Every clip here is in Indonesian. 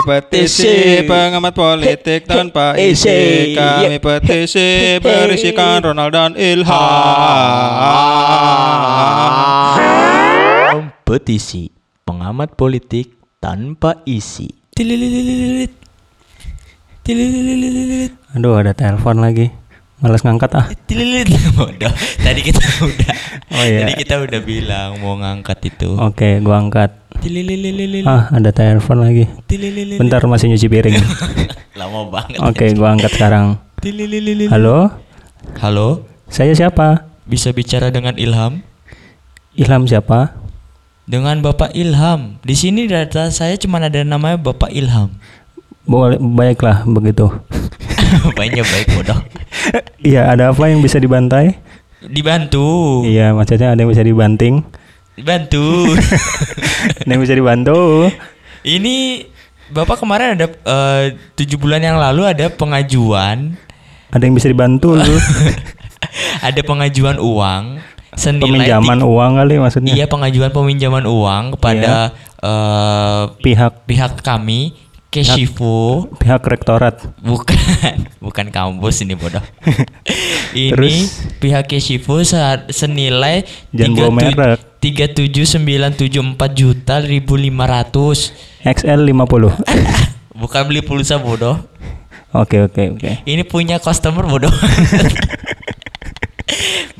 Kami petisi pengamat politik tanpa isi. Kami petisi berisikan Ronald dan Ilham. Petisi pengamat politik tanpa isi. Aduh ada telepon lagi Males ngangkat ah Tilililit. Bodoh. Tadi kita udah. Oh, iya. Tadi kita udah bilang mau ngangkat itu. Oke gua angkat. Ah ada telepon lagi. Bentar masih nyuci piring Lama banget. Oke gua angkat sekarang. Halo Halo. Saya siapa? Bisa bicara dengan Ilham? Ilham siapa? Dengan Bapak Ilham. Di sini data saya cuma ada namanya Bapak Ilham. Boleh baiklah begitu Banyak baik bodoh. Iya ada apa yang bisa dibantai? Dibantu. Iya maksudnya ada yang bisa dibanting Dibantu. Ada yang bisa dibantu Ini Bapak kemarin ada eh, tujuh bulan yang lalu ada pengajuan, Ada yang bisa dibantu lu ada pengajuan uang senilai Peminjaman tiga- uang kali maksudnya Iya pengajuan peminjaman uang kepada eh, Pihak pihak kami Keshifu pihak rektorat bukan bukan kampus ini bodoh. ini Terus? pihak Keshifu saat senilai tiga tujuh sembilan tujuh empat juta ribu lima ratus. XL 50 Bukan beli pulsa bodoh. Oke oke oke Ini punya customer bodoh.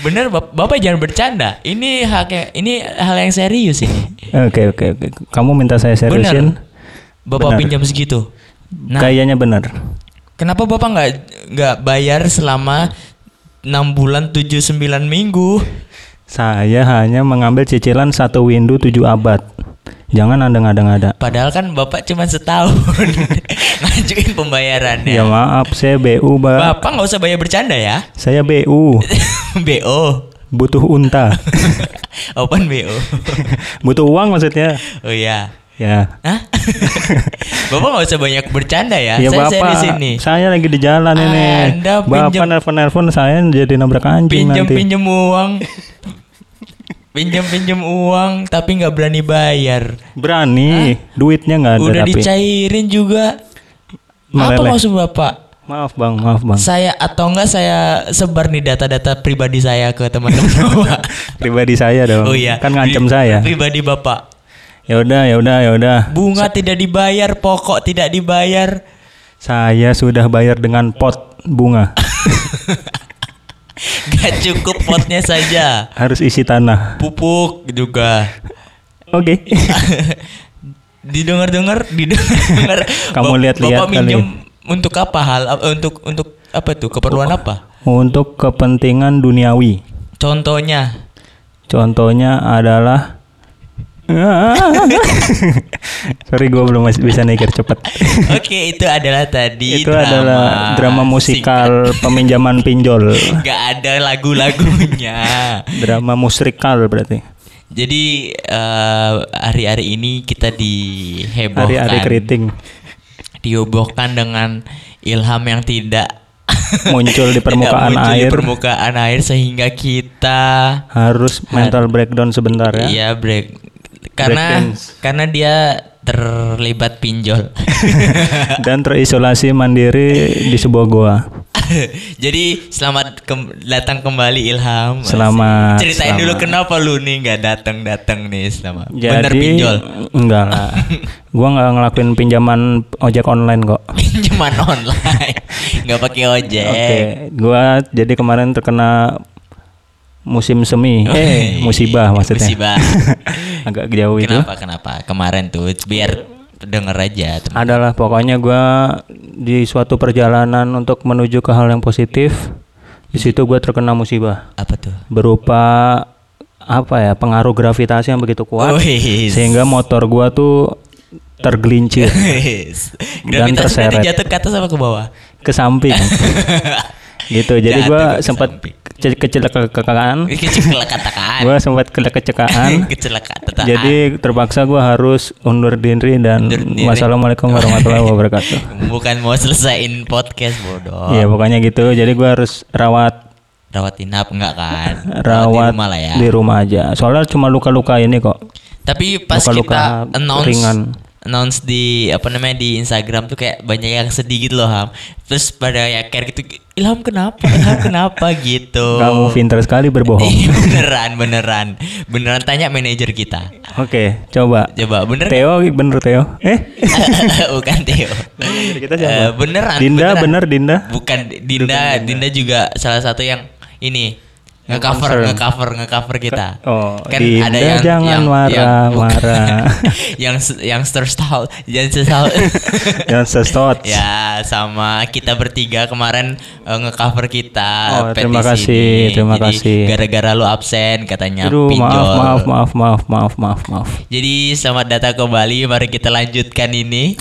Bener Bap- Bapak jangan bercanda. Ini hak ini hal yang serius ini. Oke oke oke Kamu minta saya seriusin Bapak Benar. pinjam segitu. Nah, Kayaknya benar kenapa Bapak nggak nggak bayar selama 6 bulan 7 9 minggu? Saya hanya mengambil cicilan satu window 7 abad Jangan anda ngada-ngada Padahal kan Bapak cuma setahun ngajuin pembayarannya. Ya maaf saya BU mbak Bapak nggak usah bayar bercanda ya. Saya BU BO. Butuh unta Open BO. Butuh uang maksudnya Oh iya. Ya Hah? Bapak nggak usah banyak bercanda ya. Ya Saya bapak serius ini. Saya lagi di jalan ini Anda Bapak pinjam- nelfon-nelfon saya jadi nabrak anjing Pinjam nanti pinjam uang. pinjam pinjam uang tapi nggak berani bayar. Berani Duitnya nggak ada Udah tapi dicairin juga. Apa Meleleh. maksud Bapak? Maaf bang Maaf bang Saya atau enggak saya sebar nih data-data pribadi saya ke teman-teman. Pribadi saya dong Oh iya. Kan ngancem Pri- saya Pribadi Bapak. Ya udah ya udah ya udah Bunga tidak dibayar, pokok tidak dibayar. Saya sudah bayar dengan pot bunga Gak cukup potnya saja. Harus isi tanah Pupuk juga. Oke Didengar-dengar, didengar. Kamu lihat-lihat Bapak minjem untuk apa hal? Untuk untuk apa tuh? Keperluan apa? Untuk kepentingan duniawi Contohnya. Contohnya adalah Sorry gue belum masih bisa mikir cepet Oke, itu adalah tadi Itu adalah drama musikal peminjaman pinjol. Singkat. Gak ada lagu-lagunya. Drama musrikal berarti. Jadi eh, hari-hari ini kita dihebohkan, Hari-hari keriting. Dihebohkan dengan ilham yang tidak Muncul di permukaan muncul air. di permukaan air sehingga kita Harus mental breakdown sebentar ya. Iya break karena karena dia terlibat pinjol. Dan terisolasi mandiri di sebuah goa Jadi selamat kem- datang kembali Ilham. Selamat, Ceritain dulu selamat. kenapa lu nih nggak datang datang nih selama. Bener Jadi pinjol. enggak lah. Gua nggak ngelakuin pinjaman ojek online kok. Pinjaman online. nggak pakai ojek. Oke, gua jadi kemarin terkena musim semi. Oh, eh, iya. musibah maksudnya. Musibah. Agak jauh itu. kenapa kenapa? Kemarin tuh biar denger aja. teman. Adalah pokoknya gua di suatu perjalanan untuk menuju ke hal yang positif. Di situ gua terkena musibah Apa tuh? berupa apa ya pengaruh gravitasi yang begitu kuat Wih. sehingga motor gua tuh tergelincir Gravitasi terseret. jatuh ke atas apa ke bawah? ke samping gitu jadi ke sempat kecelakaan Kecelakaan. gua sempat ke- kecelakaan Kecelakaan. jadi terpaksa gua harus undur diri dan Undur diri. wassalamualaikum warahmatullahi wabarakatuh bukan mau selesaiin podcast bodoh. Iya pokoknya gitu jadi gua harus rawat Rawat inap enggak kan? rawat di rumah lah ya. di rumah aja soalnya cuma luka-luka ini kok Tapi pas Luka-luka kita announce ringan. announce di apa namanya di Instagram tuh kayak banyak yang sedih gitu loh Ham. Terus pada ya care gitu, Ilham kenapa? Ilham kenapa gitu. Kamu pintar sekali berbohong. Iya, beneran, beneran, beneran tanya manajer kita. Oke, coba. Coba bener Theo bener Theo. Eh? Bukan Theo. kita siapa? Eh, beneran. Dinda beneran. bener Dinda. Bukan Dinda, Dinda juga salah satu yang ini nge-cover, nge-cover, nge-cover kita. Oh, kan Dinda ada yang jangan yang, marah, yang, marah. yang yang stout, jangan sesal. Jangan sestot. ya, sama kita bertiga kemarin eh, nge-cover kita Oh, terima kasih, ini. terima Jadi, kasih. Gara-gara lu absen katanya Aduh, pinjol. maaf, maaf, maaf, maaf, maaf, maaf, maaf. Jadi selamat datang kembali. Mari kita lanjutkan ini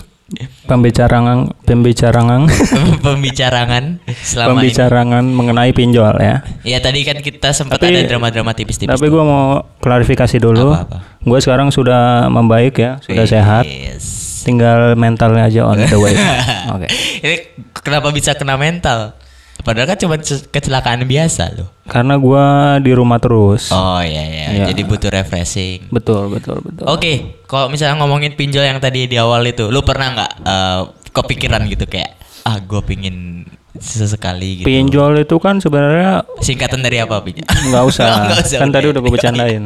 Pembicaraan, pembicaraan, pembicaraan selama ini. pembicaraan mengenai pinjol ya. Ya tadi kan kita sempat Tapi- ada drama-drama tipis-tipis. Tapi gua mau klarifikasi dulu. Gue sekarang sudah membaik ya, sudah Wih, sehat. yes. Tinggal mentalnya aja on the way. Oke. Ini kenapa bisa kena mental? Padahal kan cuma ce- kecelakaan biasa loh. Karena gua di rumah terus. Oh iya iya, Iya. jadi butuh refreshing. Betul, betul, betul. Oke, kalau misalnya ngomongin pinjol yang tadi di awal itu, lu pernah nggak eh, kepikiran gitu kayak ah gue pingin sesekali gitu. Pinjol itu kan sebenarnya Singkatan dari apa pinjol? nggak usah. Nggak usah, kan tadi udah gue bercandain.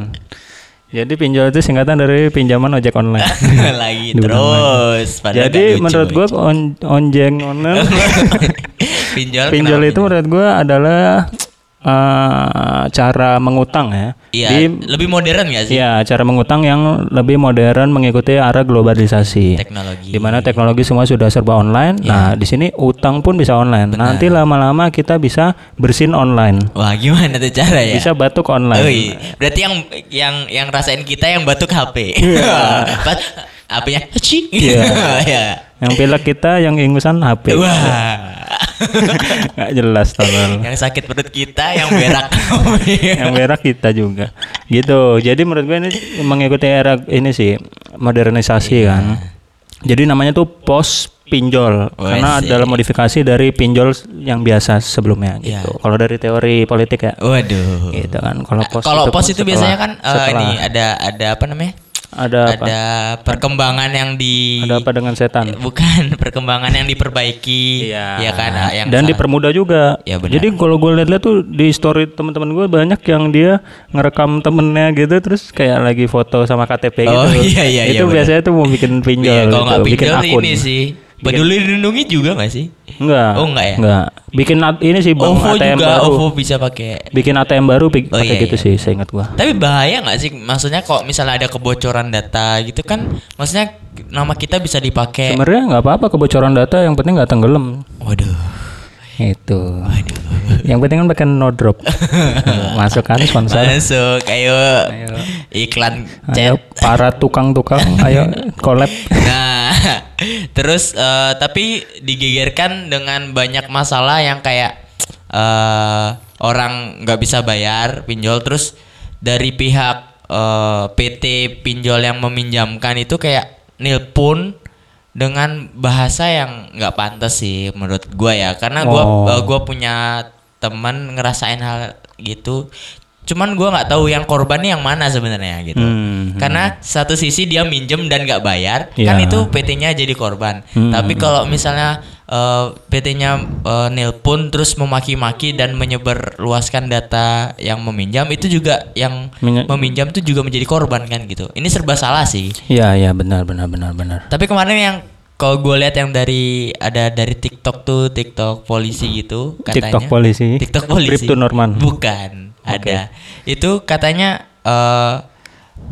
Jadi pinjol itu singkatan dari pinjaman ojek online. Lagi terus. Jadi menurut gue on, onjeng online pinjol pinjol itu menurut gue adalah eh, cara mengutang ya. Iya, Di lebih modern gak sih Iya, cara mengutang yang lebih modern mengikuti arah globalisasi. teknologi? Di mana teknologi semua sudah serba online. Iya. Nah, di sini utang pun bisa online. Nanti lama-lama kita bisa bersin online. Wah, gimana tuh cara ya? Bisa batuk online. Iya. Berarti yang yang yang rasain kita yang batuk HP. Pas HP-nya cik. Iya. Iya. Yang pilek kita yang ingusan HP. Wah. Nggak jelas tolol. yang sakit perut kita yang berak. yang merah kita juga. Gitu. Jadi menurut gue ini mengikuti era ini sih modernisasi Iya. kan. Jadi namanya tuh pos pinjol Oh, karena adalah modifikasi dari pinjol yang biasa sebelumnya Iya. gitu. Kalau dari teori politik ya. Waduh. Gitu kan. Kalau pos Kalau pos itu setelah- biasanya kan setelah- ini ada ada apa namanya? Ada apa? Ada perkembangan yang di Ada apa dengan setan? bukan perkembangan yang diperbaiki Iya. ya kan ah, yang Dan salah- dipermudah juga. Ya, benar. Jadi kalau gue lihat-lihat tuh di story teman-teman gue banyak yang dia ngerekam temennya gitu terus kayak lagi foto sama KTP gitu. Oh, iya, iya, Itu iya, biasanya tuh mau bikin pinjol Iya, kalau gitu, nggak bikin akun. ini sih peduli lindungi juga nggak sih Enggak. Oh, enggak ya? Enggak. Bikin ini sih Bang OVO ATM juga baru. OVO bisa pakai Bikin ATM baru Oh, pakai iya, gitu iya. sih, seingat gua. tapi bahaya nggak sih maksudnya kok misalnya ada kebocoran data gitu kan maksudnya nama kita bisa dipakai Sebenarnya nggak apa-apa kebocoran data, yang penting nggak tenggelam. waduh Itu. Yang penting kan pakai no drop. Masuk kan sponsor. masuk ayo, iklan Ayo chat para tukang-tukang, ayo collab. Nah, terus eh, tapi digegerkan dengan banyak masalah yang kayak eh orang nggak bisa bayar pinjol terus dari pihak eh, PT pinjol yang meminjamkan itu kayak nilpun dengan bahasa yang nggak pantas sih menurut gua ya karena gua Oh. gua punya teman ngerasain hal gitu cuman gua nggak tahu yang korban nih yang mana sebenarnya gitu Hmm. karena satu sisi dia minjem dan nggak bayar, kan Iya. itu PT-nya jadi korban. Hmm. Tapi kalau misalnya eh, PT-nya eh, nelpon terus memaki-maki dan menyebarluaskan data yang meminjam itu juga yang Menye- meminjam itu juga menjadi korban kan gitu. Ini serba salah sih. Iya, iya benar benar benar benar. Tapi kemarin yang kalau gue lihat yang dari ada dari TikTok tuh TikTok polisi gitu katanya. TikTok polisi. TikTok polisi. Bribtu Norman. Bukan, ada. Itu katanya eh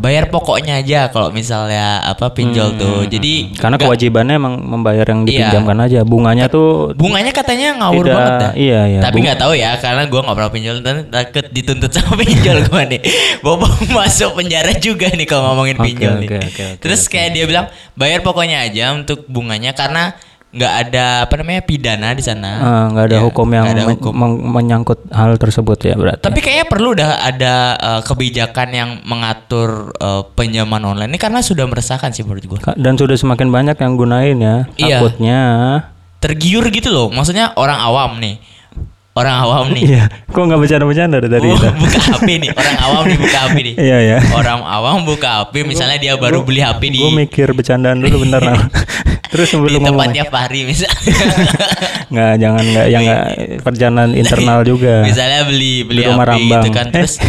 bayar pokoknya aja kalau misalnya apa pinjol tuh. Jadi Hmm, Karena nggak- kewajibannya emang membayar yang Iya. dipinjamkan aja. Bunganya tuh bunganya katanya ngawur Tidak, banget dah. iya, iya. Tapi nggak tahu ya karena gua nggak pernah pinjol dan takut dituntut sama pinjol gua nih. Bobo masuk penjara juga nih kalau ngomongin pinjol nih. oke, oke, oke, Terus kayak dia bilang bayar pokoknya aja untuk bunganya karena nggak ada apa namanya pidana di sana. ah, nggak ada Ya, hukum yang ada men- hukum. meng- menyangkut hal tersebut ya berarti. Tapi kayaknya perlu dah ada uh, kebijakan yang mengatur uh, pinjaman online ini karena sudah meresahkan sih menurut gua. Ka- Dan sudah semakin banyak yang gunain ya. Iya. Takutnya Tergiur gitu loh. Maksudnya orang awam nih. orang awam nih. Iya. Kok nggak bercanda-bercanda dari tadi? Oh, buka HP nih, orang awam nih buka HP nih. Iya ya. Orang awam buka HP, misalnya dia baru beli HP di Gue mikir bercandaan dulu bentar. Terus di sebelum ngomong. tempatnya Fahri misalnya. Nggak, jangan nggak yang nggak perjalanan internal juga. misalnya beli beli Di rumah gitu Rambang. kan Eh. terus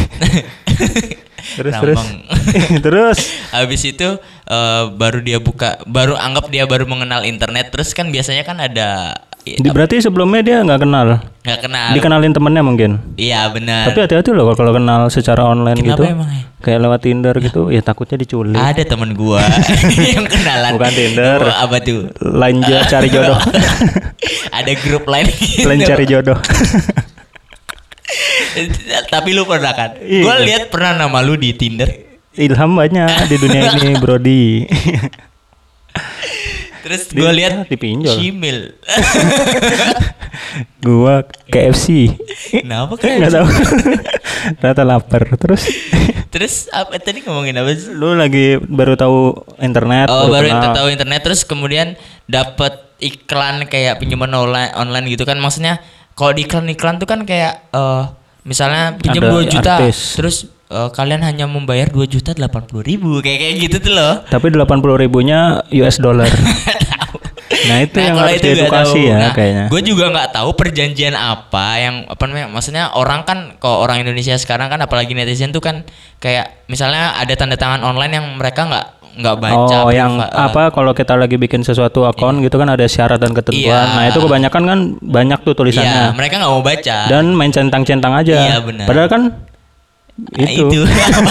Terus terus. Terus. Habis itu eh, baru dia buka, baru anggap dia baru mengenal internet. Terus kan biasanya kan ada Di, berarti sebelumnya dia nggak kenal. nggak kenal. Dikenalin temennya mungkin. Iya benar. Tapi hati-hati loh kalau- kenal secara online Kenapa gitu. emang ya? Kayak lewat Tinder gitu, ya takutnya diculik. Ada temen gua yang kenalan. Bukan Tinder. Gua apa tuh? Lain cari jodoh. Ada grup lain. gitu. Lain cari jodoh. Tapi lu pernah kan? Iya. Gua lihat pernah nama lu di Tinder. Ilham banyak di dunia ini, Brody. Terus gua lihat dipinjol. Cimil. Gua KFC. Kenapa Enggak kan? tahu. Ternyata lapar. Terus Terus apa tadi ngomongin apa sih? lu lagi baru tahu internet, Oh baru kenal. tahu internet terus kemudian dapat iklan kayak pinjaman online online gitu kan maksudnya kalau di iklan-iklan tuh kan kayak eh misalnya pinjam Ada 2 juta artis. terus eh, kalian hanya membayar 2 juta 80 ribu kayak kayak gitu tuh loh. Tapi 80 ribunya US dollar. nah itu yang kalau harus itu tahu. ya Nah, kayaknya. Gue juga nggak tahu perjanjian apa yang apa namanya. Maksudnya orang kan kalau orang Indonesia sekarang kan apalagi netizen tuh kan kayak misalnya ada tanda tangan online yang mereka nggak nggak baca. Oh, yang eh, apa kalau kita lagi bikin sesuatu akun gitu kan ada syarat dan ketentuan. Iya. Nah, itu kebanyakan kan banyak tuh Iya, tulisannya. mereka nggak mau baca. Dan main centang-centang aja. Iya, benar. Padahal kan Nah, itu. itu.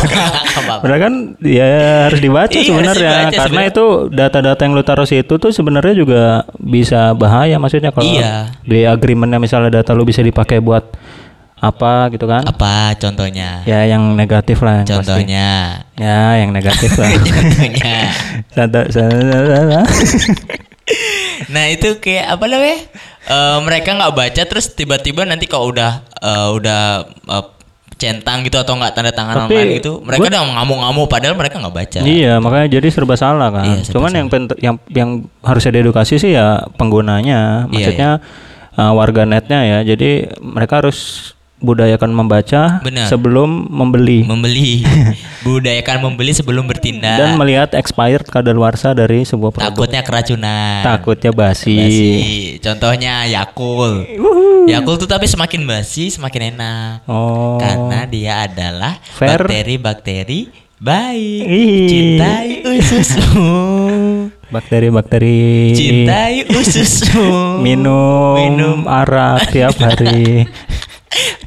Apa-apa. Padahal kan ya harus dibaca Iya, sebenarnya dibaca karena itu data-data yang lu taruh situ tuh sebenarnya juga bisa bahaya maksudnya kalau Iya. di agreementnya misalnya data lu bisa dipakai buat apa gitu kan? Apa contohnya? Ya yang negatif lah. yang pasti. Contohnya. Ya yang negatif lah. contohnya. Nah itu kayak apa namanya? Eh, mereka nggak baca terus tiba-tiba nanti kalau udah eh, udah eh, centang gitu atau nggak tanda tangan Tapi online gitu, mereka udah ngamuk-ngamuk padahal mereka nggak baca. Iya, makanya jadi serba salah kan. Iya, serba Cuman yang pent- yang yang harusnya diedukasi sih ya penggunanya, Iya, maksudnya uh, warga netnya ya. Jadi mereka harus budayakan membaca Benar. sebelum membeli Membeli, budayakan membeli sebelum bertindak. dan melihat expired kadaluarsa dari sebuah produk. Takutnya keracunan. Takutnya basi. Basi. Contohnya Yakul. Yakul tuh tapi semakin basi semakin enak. Oh. Karena dia adalah bakteri-bakteri baik. Cintai ususmu. Bakteri-bakteri Cintai ususmu. minum, Minum. arak tiap hari.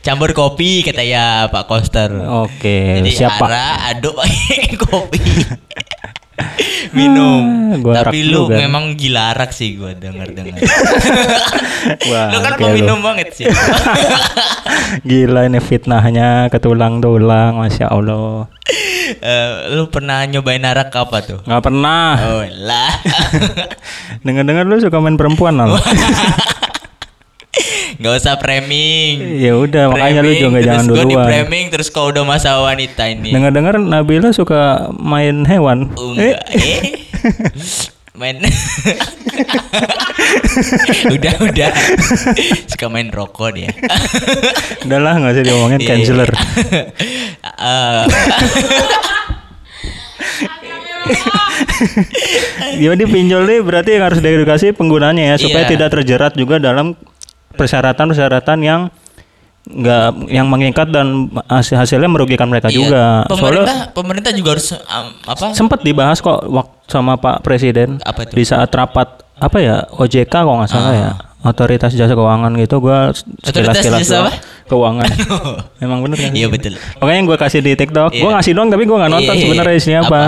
Campur kopi kata ya Pak Koster. Oke, Jadi siapa? ara aduk pakai kopi. Minum. Ah, gua Tapi lu juga. memang gila arak sih gua denger-dengar. Wah, lu kan oke, lu. peminum banget sih. Gila ini fitnahnya ke tulang-tulang, masya Allah. Eh, lu pernah nyobain arak apa tuh? Nggak pernah. Oh lah. Dengar-dengar lu suka main perempuan Nal. Nggak usah framing. Ya udah makanya lu juga terus jangan gua di duluan. framing terus kau udah masa wanita ini. Dengar-dengar Nabila suka main hewan. Oh, enggak. Eh. main udah udah suka main rokok dia Udahlah nggak usah diomongin Iya, canceler. Eh, Jadi pinjol nih berarti yang harus diedukasi penggunanya ya supaya Iya. tidak terjerat juga dalam persyaratan-persyaratan yang nggak yang mengikat dan hasil hasilnya merugikan mereka iya. juga. pemerintah Soalnya pemerintah juga harus um, apa sempat dibahas kok waktu sama Pak Presiden Apa itu? di saat rapat apa ya OJK kalau nggak salah ya otoritas jasa keuangan gitu gua sekilas sekilas jasa keuangan emang bener kan iya betul Pokoknya yang gue kasih di TikTok, gue Iya. ngasih doang tapi gue nggak nonton Iya, iya, sebenarnya isinya apa. Apa?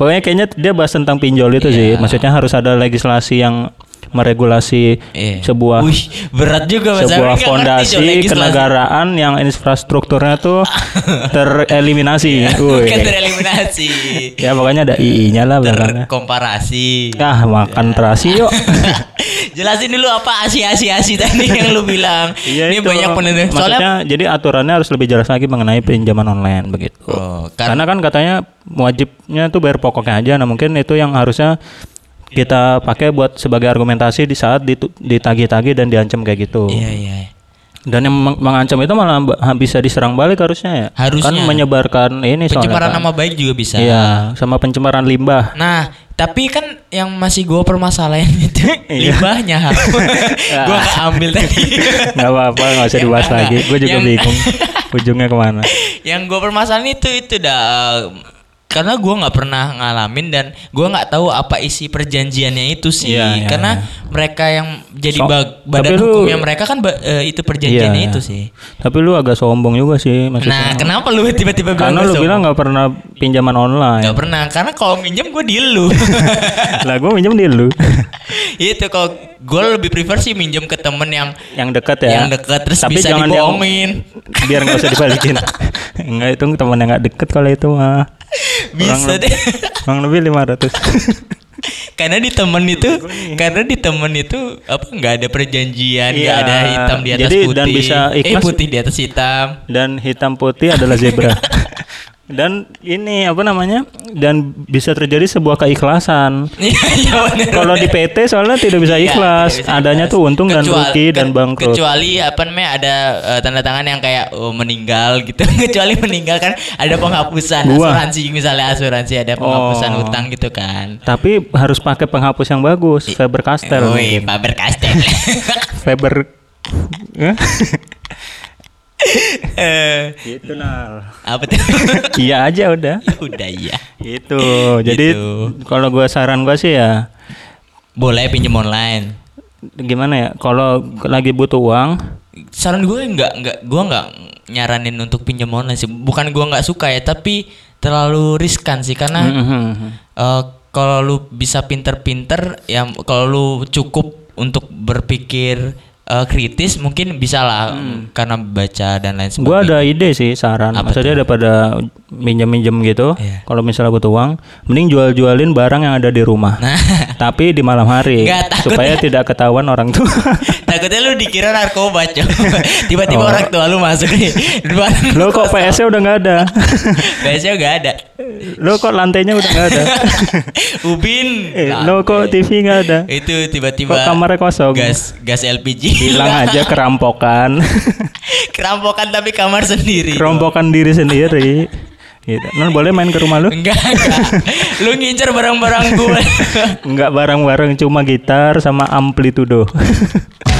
Pokoknya kayaknya dia bahas tentang pinjol itu sih. Maksudnya harus ada legislasi yang meregulasi Iya. sebuah Wih, berat juga Mas. sebuah fondasi kenegaraan yang infrastrukturnya tuh tereliminasi. Wih. kan tereliminasi Ya pokoknya ada II-nya lah belakangnya. terkomparasi Ah makan terasi yuk. jelasin dulu apa asi-asi-asi tadi yang lu bilang Iya ini itu. banyak penelitian soalnya Maksudnya jadi aturannya harus lebih jelas lagi mengenai pinjaman online begitu. Oh, kan- Karena kan katanya wajibnya tuh bayar pokoknya aja. Nah mungkin itu yang harusnya kita pakai buat sebagai argumentasi di saat ditagih-tagih dan diancam kayak gitu. iya iya Dan yang meng- mengancam itu malah bisa diserang balik harusnya ya. Harusnya. Kan menyebarkan ini soalnya. Pencemaran kan. nama baik juga bisa. Iya, sama pencemaran limbah. Nah, tapi kan yang masih gue permasalahan itu Iya. limbahnya. gue gak ambil tadi. Nggak apa-apa, nggak usah dibahas lagi. Gue juga Yang- bingung. Ujungnya ke mana? yang gue permasalahan itu itu dah karena gue nggak pernah ngalamin dan gue nggak tahu apa isi perjanjiannya itu sih Iya, iya, karena iya. mereka yang jadi So- bag- badan lu- hukumnya mereka kan eh, itu perjanjiannya Iya, itu sih Tapi lu agak sombong juga sih maksudnya. nah kenapa lu tiba-tiba bilang Karena lu sombong? bilang nggak pernah pinjaman online. nggak pernah karena kalau minjem gue di lu lah gue minjem di lu. itu kalau gue lebih prefer sih minjem ke temen yang yang dekat ya. yang deket terus Tapi bisa jangan yang- dibohongin Biar nggak usah dibalikin. Enggak itu teman yang nggak deket kalau itu mah. Bisa Kurang deh Kurang lebih 500. karena di temen itu karena di temen itu apa nggak ada perjanjian nggak Iya. ada hitam di atas Jadi, putih dan bisa eh ikhlas. putih di atas hitam Dan hitam putih adalah zebra. Dan ini apa namanya? Dan bisa terjadi sebuah keikhlasan. Iya, iya. Kalau di PT soalnya tidak bisa Iya, ikhlas. tidak bisa Adanya ikhlas. tuh untung dan Kecuali- rugi dan bangkrut. Kecuali apa namanya ada eh, tanda tangan yang kayak oh, meninggal gitu. kecuali meninggal kan ada penghapusan Gua. asuransi misalnya asuransi ada penghapusan Oh. utang gitu kan. Tapi harus pakai penghapus yang bagus, Faber Castell. Woi. Faber Castell. Faber Eh? Gitu nal. apa tuh? iya aja udah. Ya udah iya. Gitu. Jadi Gitu. kalau gua saran gua sih ya Boleh pinjam online. gimana ya? Kalau lagi butuh uang, saran gue nggak nggak gue nggak nyaranin untuk pinjam online sih bukan gue nggak suka ya tapi terlalu riskan sih karena Mhm. eh, kalau lu bisa pinter-pinter ya kalau lu cukup untuk berpikir eh, kritis mungkin bisa lah karena baca dan lain sebagainya Gua ada ide sih saran. Apa Maksudnya daripada minjem-minjem gitu, Iya. kalau misalnya butuh uang, mending jual-jualin barang yang ada di rumah. nah Tapi di malam hari Nggak, supaya tidak ketahuan orang tua. takutnya lu dikira narkoba cok tiba-tiba Oh. orang tua lu masuk nih Lo kok PS-nya udah nggak ada? biasanya gak ada Lo kok lantainya udah nggak ada? ubin Eh, lo kok TV nggak ada? itu tiba-tiba Kok kamarnya kosong? gas gas LPG Bilang aja kerampokan. kerampokan tapi kamar sendiri Kerompokan diri sendiri. Gitu. Non boleh main ke rumah lu? enggak enggak lu ngincer barang-barang gue Enggak bareng-bareng cuma gitar sama amplitudo.